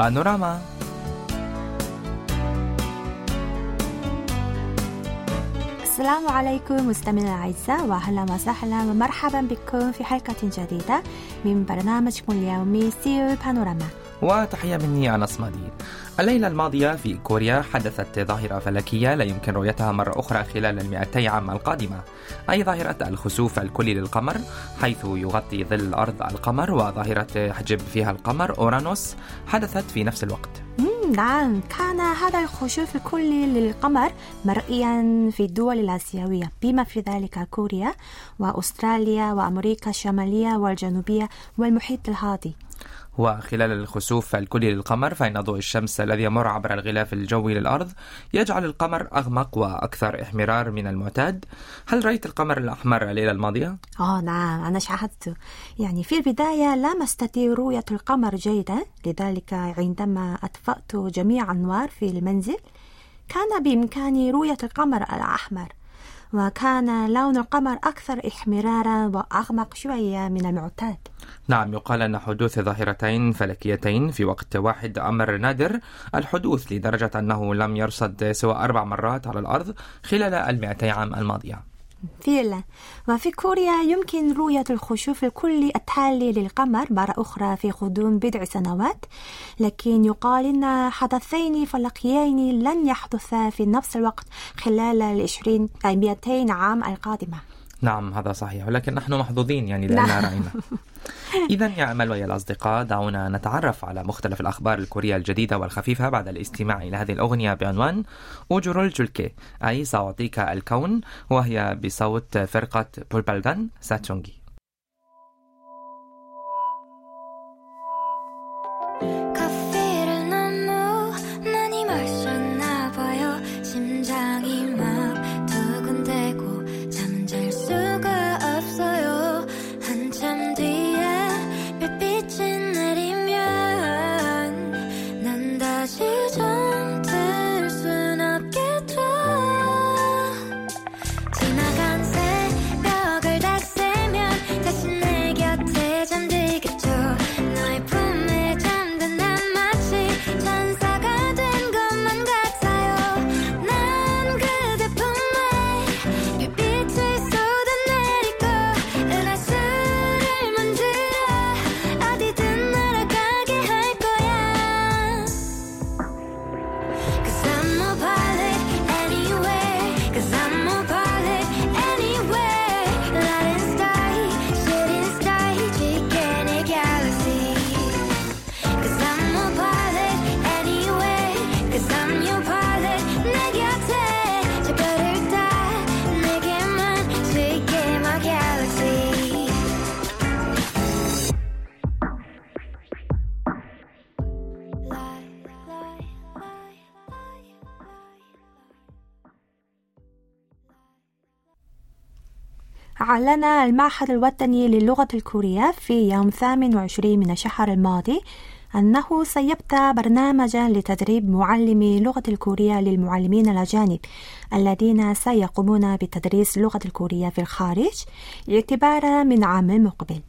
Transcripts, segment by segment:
بانوراما السلام عليكم مستمعينا الأعزاء وأهلا وسهلا. ومرحبا بكم في حلقة جديدة من برنامجكم اليومي سيول بانوراما. وتحية مني أنس مدين الليلة الماضية في كوريا حدثت ظاهرة فلكية لا يمكن رؤيتها مرة أخرى خلال المئتي عام القادمة. أي ظاهرة الخسوف الكلي للقمر حيث يغطي ظل الأرض القمر وظاهرة حجب فيها القمر أورانوس حدثت في نفس الوقت. نعم. كان هذا الخسوف الكلي للقمر مرئيا في الدول الآسيوية. بما في ذلك كوريا وأستراليا وأمريكا الشمالية والجنوبية والمحيط الهادي. وخلال الخسوف الكلي للقمر فإن ضوء الشمس الذي يمر عبر الغلاف الجوي للأرض يجعل القمر أغمق وأكثر إحمرار من المعتاد. هل رأيت القمر الأحمر الليلة الماضية؟ آه نعم. أنا شاهدت. يعني في البداية لم أستطيع رؤية القمر جيدا لذلك عندما أطفأت جميع أنوار في المنزل كان بإمكاني رؤية القمر الأحمر. وكان لون القمر أكثر إحمرارا وأغمق شوية من المعتاد. نعم يقال أن حدوث ظاهرتين فلكيتين في وقت واحد أمر نادر. الحدوث لدرجة أنه لم يرصد سوى أربع مرات على الأرض خلال المئتي عام الماضية. فعلا وفي كوريا يمكن رؤية الخسوف الكلي التالي للقمر مرة أخرى في غضون بضع سنوات لكن يقال أن حدثين فلكيين لن يحدثا في نفس الوقت خلال العشرين أي 200 عام القادمة. نعم هذا صحيح. ولكن نحن محظوظين يعني لأننا رأينا. إذا يا أمل ويا الأصدقاء دعونا نتعرف على مختلف الأخبار الكورية الجديدة والخفيفة بعد الاستماع إلى هذه الأغنية بعنوان أوجرول جولكي أي سأعطيك الكون وهي بصوت فرقة بولبالغان ساتشونجي أعلن المعهد الوطني للغة الكورية في يوم 28 من الشهر الماضي أنه سيبدأ برنامجا لتدريب معلمي اللغة الكورية للمعلمين الأجانب الذين سيقومون بتدريس اللغة الكورية في الخارج اعتبارا من عام المقبل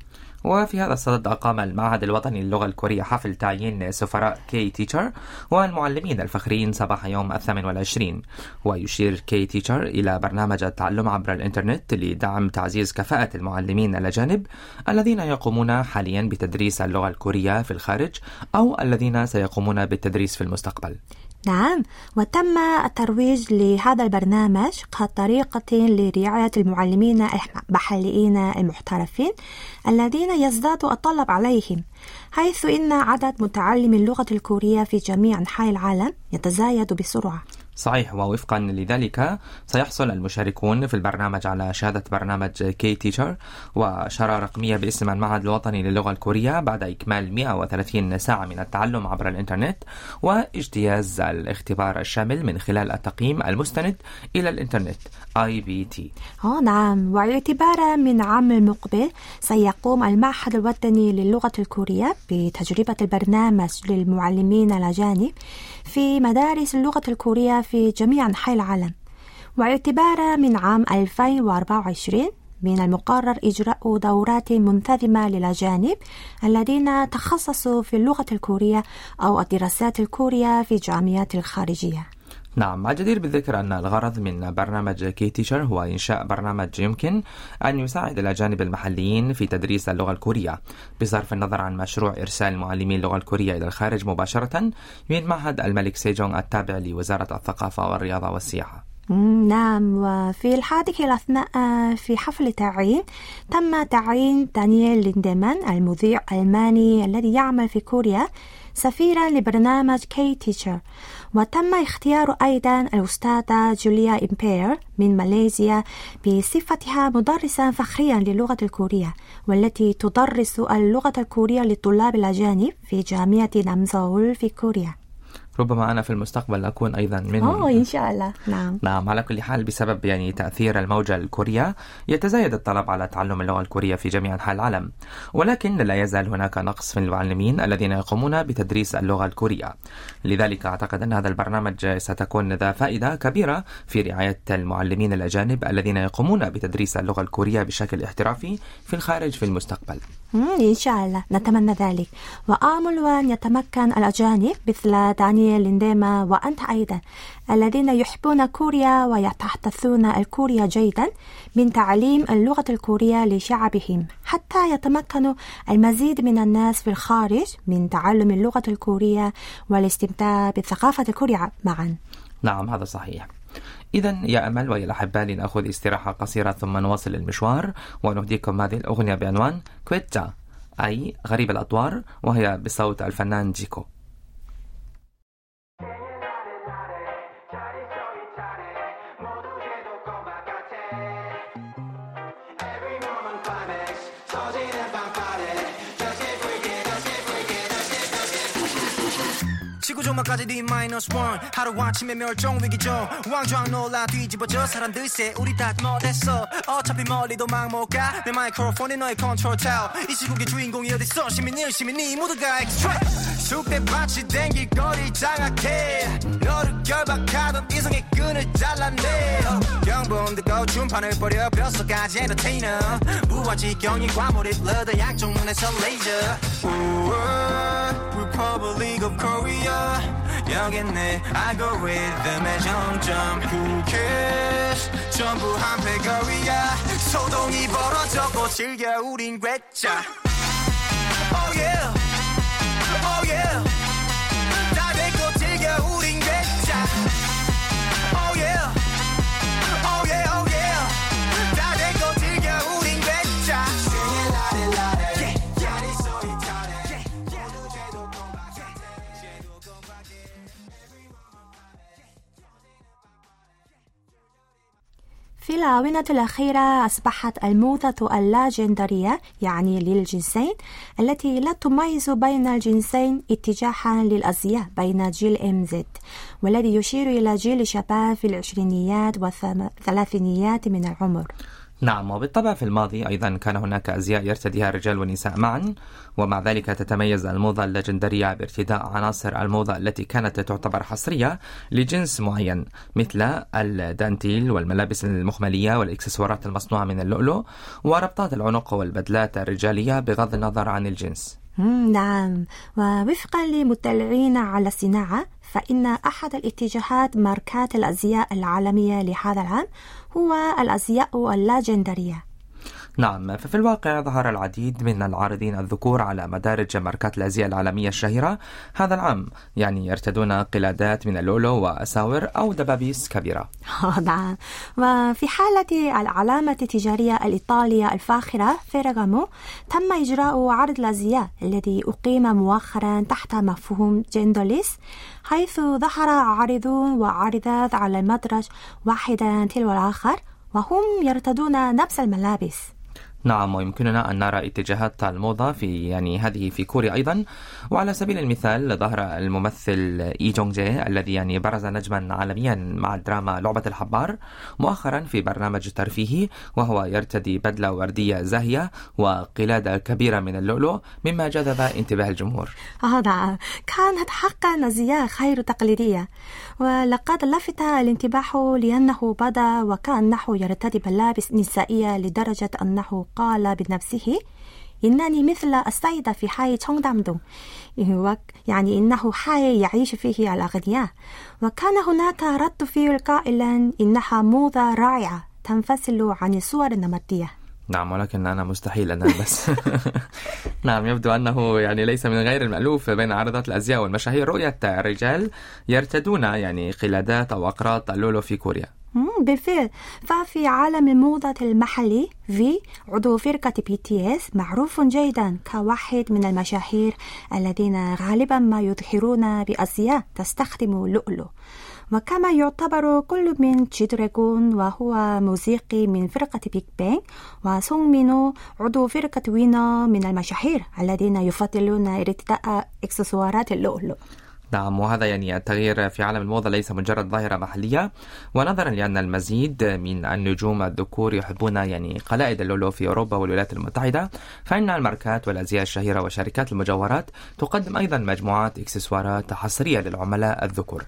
وفي هذا الصدد أقام المعهد الوطني للغة الكورية حفل تعيين سفراء كي تيتشر والمعلمين الفخريين صباح يوم الثامن والعشرين. ويشير K-Teacher إلى برنامج التعلم عبر الإنترنت لدعم تعزيز كفاءة المعلمين الأجانب الذين يقومون حاليا بتدريس اللغة الكورية في الخارج أو الذين سيقومون بالتدريس في المستقبل. نعم وتم الترويج لهذا البرنامج كطريقة لرعاية المعلمين المحليين المحترفين الذين يزداد الطلب عليهم حيث إن عدد متعلمي اللغة الكورية في جميع أنحاء العالم يتزايد بسرعة. صحيح ووفقا لذلك سيحصل المشاركون في البرنامج على شهادة برنامج كي تيشر وشارة رقمية باسم المعهد الوطني للغة الكورية بعد إكمال 130 ساعة من التعلم عبر الإنترنت واجتياز الاختبار الشامل من خلال التقييم المستند إلى الإنترنت IBT آه نعم. واعتبارا من عام المقبل سيقوم المعهد الوطني للغة الكورية بتجربة البرنامج للمعلمين الأجانب في مدارس اللغة الكورية في جميع أنحاء العالم. واعتبارا من عام 2024 من المقرر إجراء دورات منتظمة للأجانب الذين تخصصوا في اللغة الكورية أو الدراسات الكورية في الجامعات الخارجية. نعم الجدير بالذكر أن الغرض من برنامج كي تيشر هو إنشاء برنامج يمكن أن يساعد الأجانب المحليين في تدريس اللغة الكورية. بصرف النظر عن مشروع إرسال معلمي اللغة الكورية إلى الخارج مباشرة من معهد الملك سيجونغ التابع لوزارة الثقافة والرياضة والسياحة. نعم وفي هذه الأثناء في حفل تعيين تم تعيين دانييل ليندمان المذيع الألماني الذي يعمل في كوريا سفيرا لبرنامج K-Teacher وتم اختيار أيضا الأستاذة جوليا إمبير من ماليزيا بصفتها مدرسا فخريا للغة الكورية والتي تدرس اللغة الكورية للطلاب الأجانب في جامعة نامسول في كوريا. ربما أنا في المستقبل أكون أيضا منهم. أوه إن شاء الله. نعم. نعم على كل حال بسبب يعني تأثير الموجة الكورية يتزايد الطلب على تعلم اللغة الكورية في جميع أنحاء العالم. ولكن لا يزال هناك نقص في المعلمين الذين يقومون بتدريس اللغة الكورية. لذلك أعتقد أن هذا البرنامج ستكون ذا فائدة كبيرة في رعاية المعلمين الأجانب الذين يقومون بتدريس اللغة الكورية بشكل احترافي في الخارج في المستقبل. إن شاء الله نتمنى ذلك. وآمل أن يتمكن الأجانب مثل دانيال لينديما وأنت أيضا الذين يحبون كوريا ويتحدثون الكورية جيدا من تعليم اللغة الكورية لشعبهم. حتى يتمكنوا المزيد من الناس في الخارج من تعلم اللغة الكورية والاستمتاع بالثقافة الكورية معا. نعم هذا صحيح. إذا يا أمل ويا الأحباء لنأخذ استراحة قصيرة ثم نواصل المشوار ونهديكم هذه الأغنية بعنوان كويتجا أي غريب الأطوار وهي بصوت الفنان جيكو. 지구 조망까지 D 마이너스 원 하루 아침에 멸종 위기종 왕좌 놀라 뒤집어져. 사람들 새 우리 다 못했어. 어차피 멀리도 막못가. 내 마이크로폰이 너의 컨트롤 타워 이 시국의 주인공이 어딨어? 시민일 시민이 모두가 엑스트라 쑥대밭이 댕길 거리 장악해. 너를 결박하던 이성의 끈을 잘라내 영분들 고준판을 버려. 뼛속까지 엔터테이너 무아지경이 과몰입 러더 약종 눈에서 레이저 우와, Republic of Korea 여긴 내 알고리즘의 정점. Cares? 전부 한패 거리야. 소동이 벌어졌고 즐겨 우린 괴짜. Oh yeah. Oh yeah في الآونة الأخيرة أصبحت الموضة اللاجندرية يعني للجنسين التي لا تميز بين الجنسين اتجاها للأزياء بين جيل إم زد والذي يشير إلى جيل شباب في العشرينيات والثلاثينيات من العمر. نعم وبالطبع في الماضي أيضا كان هناك أزياء يرتديها الرجال والنساء معا ومع ذلك تتميز الموضة الليجندرية بارتداء عناصر الموضة التي كانت تعتبر حصرية لجنس معين مثل الدانتيل والملابس المخملية والإكسسوارات المصنوعة من اللؤلؤ وربطات العنق والبدلات الرجالية بغض النظر عن الجنس. نعم. ووفقا لمطلعين على الصناعة فإن أحد الاتجاهات ماركات الأزياء العالمية لهذا العام هو الأزياء اللاجندرية نعم ففي الواقع ظهر العديد من العارضين الذكور على مدارج ماركات الأزياء العالمية الشهيرة هذا العام يعني يرتدون قلادات من اللؤلؤ وأساور أو دبابيس كبيرة. نعم. وفي حالة العلامة التجارية الإيطالية الفاخرة فيرغامو تم إجراء عرض الأزياء الذي أقيم مؤخرا تحت مفهوم جندوليس حيث ظهر عارضون وعارضات على المدرج واحدا تلو الآخر وهم يرتدون نفس الملابس. نعم ويمكننا أن نرى اتجاهات الموضة في يعني هذه في كوريا أيضا. وعلى سبيل المثال ظهر الممثل إي جونج جي الذي يعني برز نجما عالميا مع الدراما لعبة الحبار مؤخرا في برنامج ترفيهي وهو يرتدي بدلة وردية زاهية وقلادة كبيرة من اللؤلؤ مما جذب انتباه الجمهور. نعم كانت حقا أزياء غير تقليدية. ولقد لفت الانتباه لأنه بدا وكأنه يرتدي ملابس نسائية لدرجة أنه قال بنفسه إنني مثل السيدة في حي تشونغدامدونغ يعني إنه حي يعيش فيه الأغنياء. وكان هناك رد فعل قائلا إنها موضة رائعة تنفصل عن الصور النمطية. نعم ولكن أنا مستحيل أن ألبس نعم يبدو أنه يعني ليس من غير المألوف بين عارضات الأزياء والمشاهير. رؤية الرجال يرتدون يعني قلادات أو أقراط اللولو في كوريا. بالفعل. ففي عالم الموضة المحلي V عضو فرقة BTS معروف جيدا كواحد من المشاهير الذين غالبا ما يظهرون بأزياء تستخدم اللؤلؤ وكما يعتبر كل من G-Dragon وهو موسيقي من فرقة Big Bang وسونغ مينو عضو فرقة Winner من المشاهير الذين يفضلون ارتداء إكسسوارات اللؤلؤ. نعم وهذا يعني التغيير في عالم الموضة ليس مجرد ظاهرة محلية ونظرا لأن المزيد من النجوم الذكور يحبون يعني قلائد اللؤلؤ في أوروبا والولايات المتحدة فإن الماركات والأزياء الشهيرة وشركات المجوهرات تقدم أيضا مجموعات إكسسوارات حصرية للعملاء الذكور.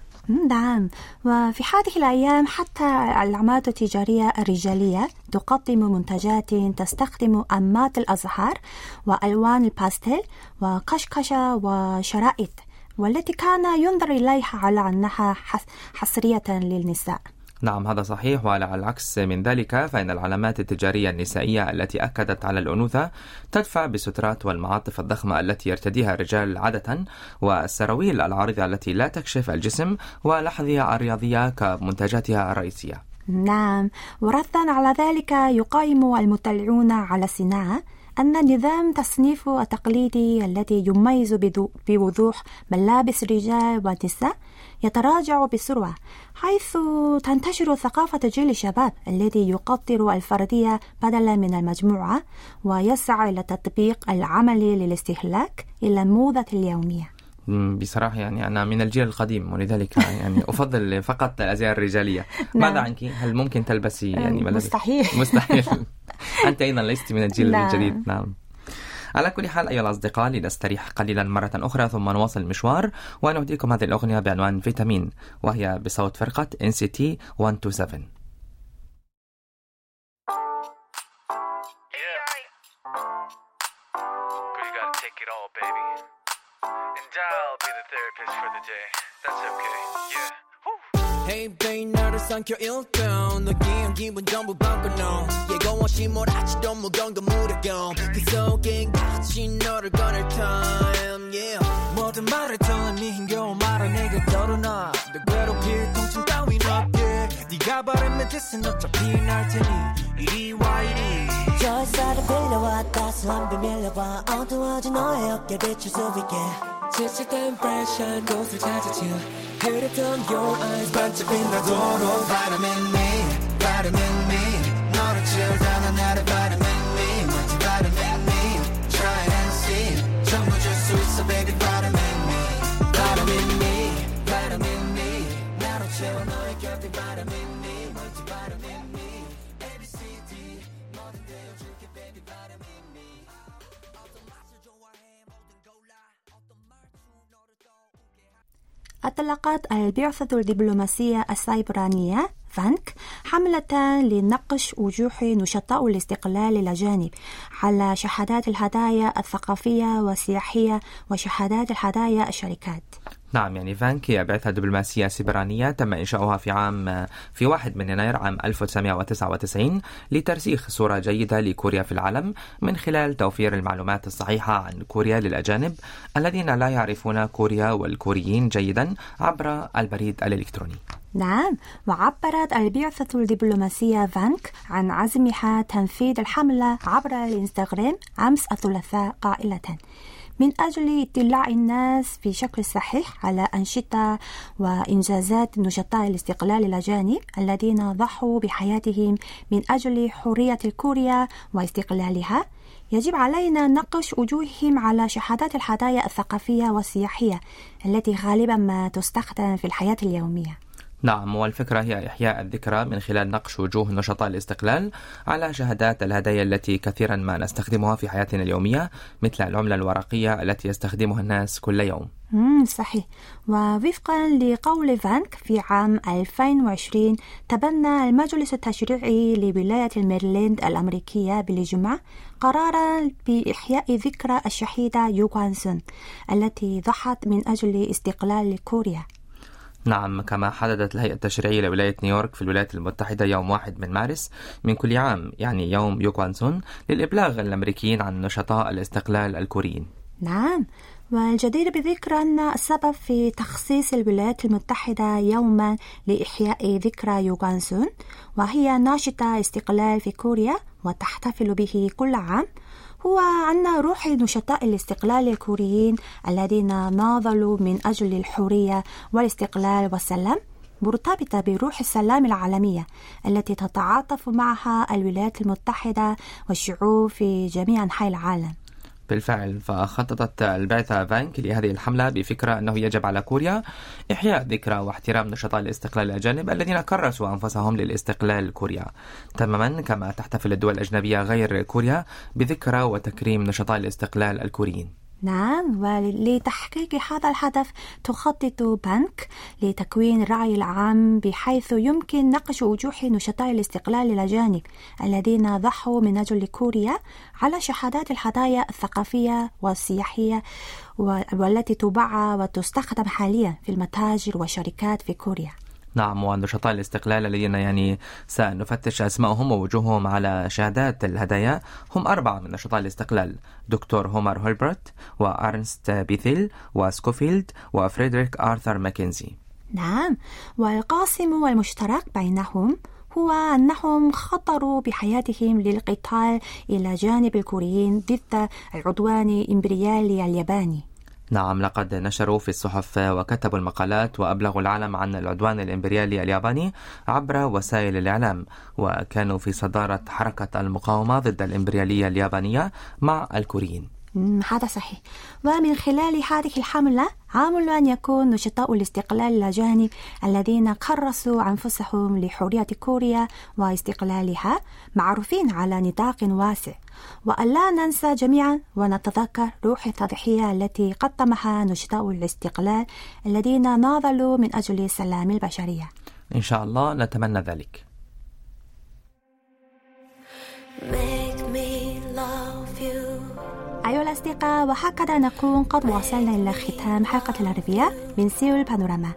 نعم وفي هذه الأيام حتى العلامات التجارية الرجالية تقدم منتجات تستخدم أنماط الأزهار وألوان الباستيل وكشكشة وشرائط. والتي كان ينظر إليها على أنها حصرية للنساء. نعم هذا صحيح. وعلى العكس من ذلك فإن العلامات التجارية النسائية التي أكدت على الأنوثة تدفع بالسترات والمعاطف الضخمة التي يرتديها الرجال عادة والسراويل العارضة التي لا تكشف الجسم والأحذية الرياضية كمنتجاتها الرئيسية. نعم. وردا على ذلك يقيم المطلعون على الصناعة أن نظام تصنيف التقليدي الذي يميز بوضوح ملابس الرجال والنساء يتراجع بسرعة حيث تنتشر ثقافة جيل الشباب الذي يقدر الفردية بدلا من المجموعة ويسعى إلى التطبيق العملي للاستهلاك إلى الموضة اليومية. بصراحة يعني أنا من الجيل القديم ولذلك يعني أفضل فقط الأزياء الرجالية ماذا نعم. عنك؟ هل ممكن تلبسي يعني ملابس؟ مستحيل. مستحيل أنت أيضا لست من الجيل نعم. الجديد نعم على كل حال أيها الأصدقاء لنستريح قليلا مرة أخرى ثم نواصل المشوار ونهديكم هذه الأغنية بعنوان فيتامين وهي بصوت فرقة NCT 127 therapist for the day. That's okay, yeah. Hey babe 나를 삼켜 1등 느낌 기분 전부 바꿔놓은 예고 없이 몰아치던 무거운 건 무력경 그 속엔 같이 너를 꺼낼 time yeah. 모든 말을 들은 네 힘겨운 말을 내게 덜어놔 내 괴롭힐 통증 따윈 없게. 네가 바르면 됐은 어차피 날 테니. 이리 와 이리. 저 햇살을 빌려와 따스한 비 밀려와 어두워진 너의 어깨 비출 수 있게 지칠 땐 프레션 곳을 찾았지 그랬던 your eyes 반짝 빛나도록 Vitamin me, أطلقت البعثة الدبلوماسية السيبرانية فانك حملة لنقش وجوه نشطاء الاستقلال الأجانب على شهادات الهدايا الثقافية والسياحية وشهادات الهدايا الشركات. نعم يعني فانك هي بعثة دبلوماسية سيبرانية تم إنشاؤها في عام في 1 من يناير عام 1999 لترسيخ صورة جيدة لكوريا في العالم من خلال توفير المعلومات الصحيحة عن كوريا للأجانب الذين لا يعرفون كوريا والكوريين جيدا عبر البريد الإلكتروني. نعم وعبرت البعثة الدبلوماسية فانك عن عزمها تنفيذ الحملة عبر الإنستغرام أمس الثلاثاء قائلة. من أجل اطلاع الناس بشكل صحيح على أنشطة وإنجازات نشطاء الاستقلال الأجانب الذين ضحوا بحياتهم من أجل حرية كوريا واستقلالها يجب علينا نقش وجوههم على شهادات الهدايا الثقافية والسياحية التي غالبا ما تستخدم في الحياة اليومية. نعم والفكرة هي إحياء الذكرى من خلال نقش وجوه نشطاء الاستقلال على شهادات الهدايا التي كثيرا ما نستخدمها في حياتنا اليومية مثل العملة الورقية التي يستخدمها الناس كل يوم. صحيح. ووفقا لقول فانك في عام 2020 تبنى المجلس التشريعي لولاية الميرلاند الأمريكية بالجمعة قرارا بإحياء ذكرى الشهيدة يوغوان سون التي ضحت من أجل استقلال كوريا. نعم كما حددت الهيئة التشريعية لولاية نيويورك في الولايات المتحدة يوم 1 من مارس من كل عام يعني يوم يوغوانسون للإبلاغ الأمريكيين عن نشطاء الاستقلال الكوريين. نعم والجدير بذكر أن السبب في تخصيص الولايات المتحدة يوما لإحياء ذكرى يوغانسون وهي ناشطة استقلال في كوريا وتحتفل به كل عام هو أن روح نشطاء الاستقلال الكوريين الذين ناضلوا من أجل الحرية والاستقلال والسلام مرتبطة بروح السلام العالمية التي تتعاطف معها الولايات المتحدة والشعوب في جميع أنحاء العالم. بالفعل فخططت البعثة فانك لهذه الحملة بفكرة أنه يجب على كوريا إحياء ذكرى واحترام نشطاء الاستقلال الأجانب الذين كرسوا أنفسهم للاستقلال كوريا. تماما كما تحتفل الدول الأجنبية غير كوريا بذكرى وتكريم نشطاء الاستقلال الكوريين. نعم ولتحقيق هذا الهدف تخطط بنك لتكوين الرعي العام بحيث يمكن نقش وجوه نشطاء الاستقلال الأجانب الذين ضحوا من أجل كوريا على شهادات الهدايا الثقافية والسياحية والتي تباع وتستخدم حاليا في المتاجر والشركات في كوريا. نعم ونشطاء الاستقلال الذين يعني ستنقش أسمائهم ووجوههم على شهادات الهدايا. هم أربعة من نشطاء الاستقلال دكتور هومر هولبرت وأرنست بيثيل وسكوفيلد وفريدريك آرثر ماكنزي. نعم والقاسم المشترك بينهم هو أنهم خاطروا بحياتهم للقتال إلى جانب الكوريين ضد العدوان الإمبريالي الياباني. نعم لقد نشروا في الصحف وكتبوا المقالات وأبلغوا العالم عن العدوان الإمبريالي الياباني عبر وسائل الإعلام وكانوا في صدارة حركة المقاومة ضد الإمبريالية اليابانية مع الكوريين. مم، هذا صحيح. ومن خلال هذه الحملة عامل أن يكون نشطاء الاستقلال الأجانب الذين كرسوا أنفسهم لحرية كوريا واستقلالها معروفين على نطاق واسع. وألا ننسى جميعا ونتذكر روح التضحية التي قدمها نشطاء الاستقلال الذين ناضلوا من أجل سلام البشرية. إن شاء الله نتمنى ذلك. أيها الأصدقاء وهكذا نكون قد وصلنا إلى ختام حلقة العربية من سيول بانوراما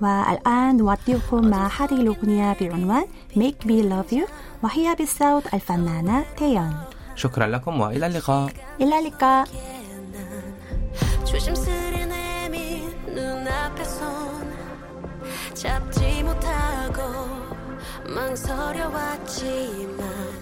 والآن نودعكم مع هذه الأغنية بعنوان Make Me Love You وهي بصوت الفنانة تيون شكرا لكم وإلى اللقاء إلى اللقاء 조심스레 내민 눈앞에 손 잡지 못하고 망설여 왔지만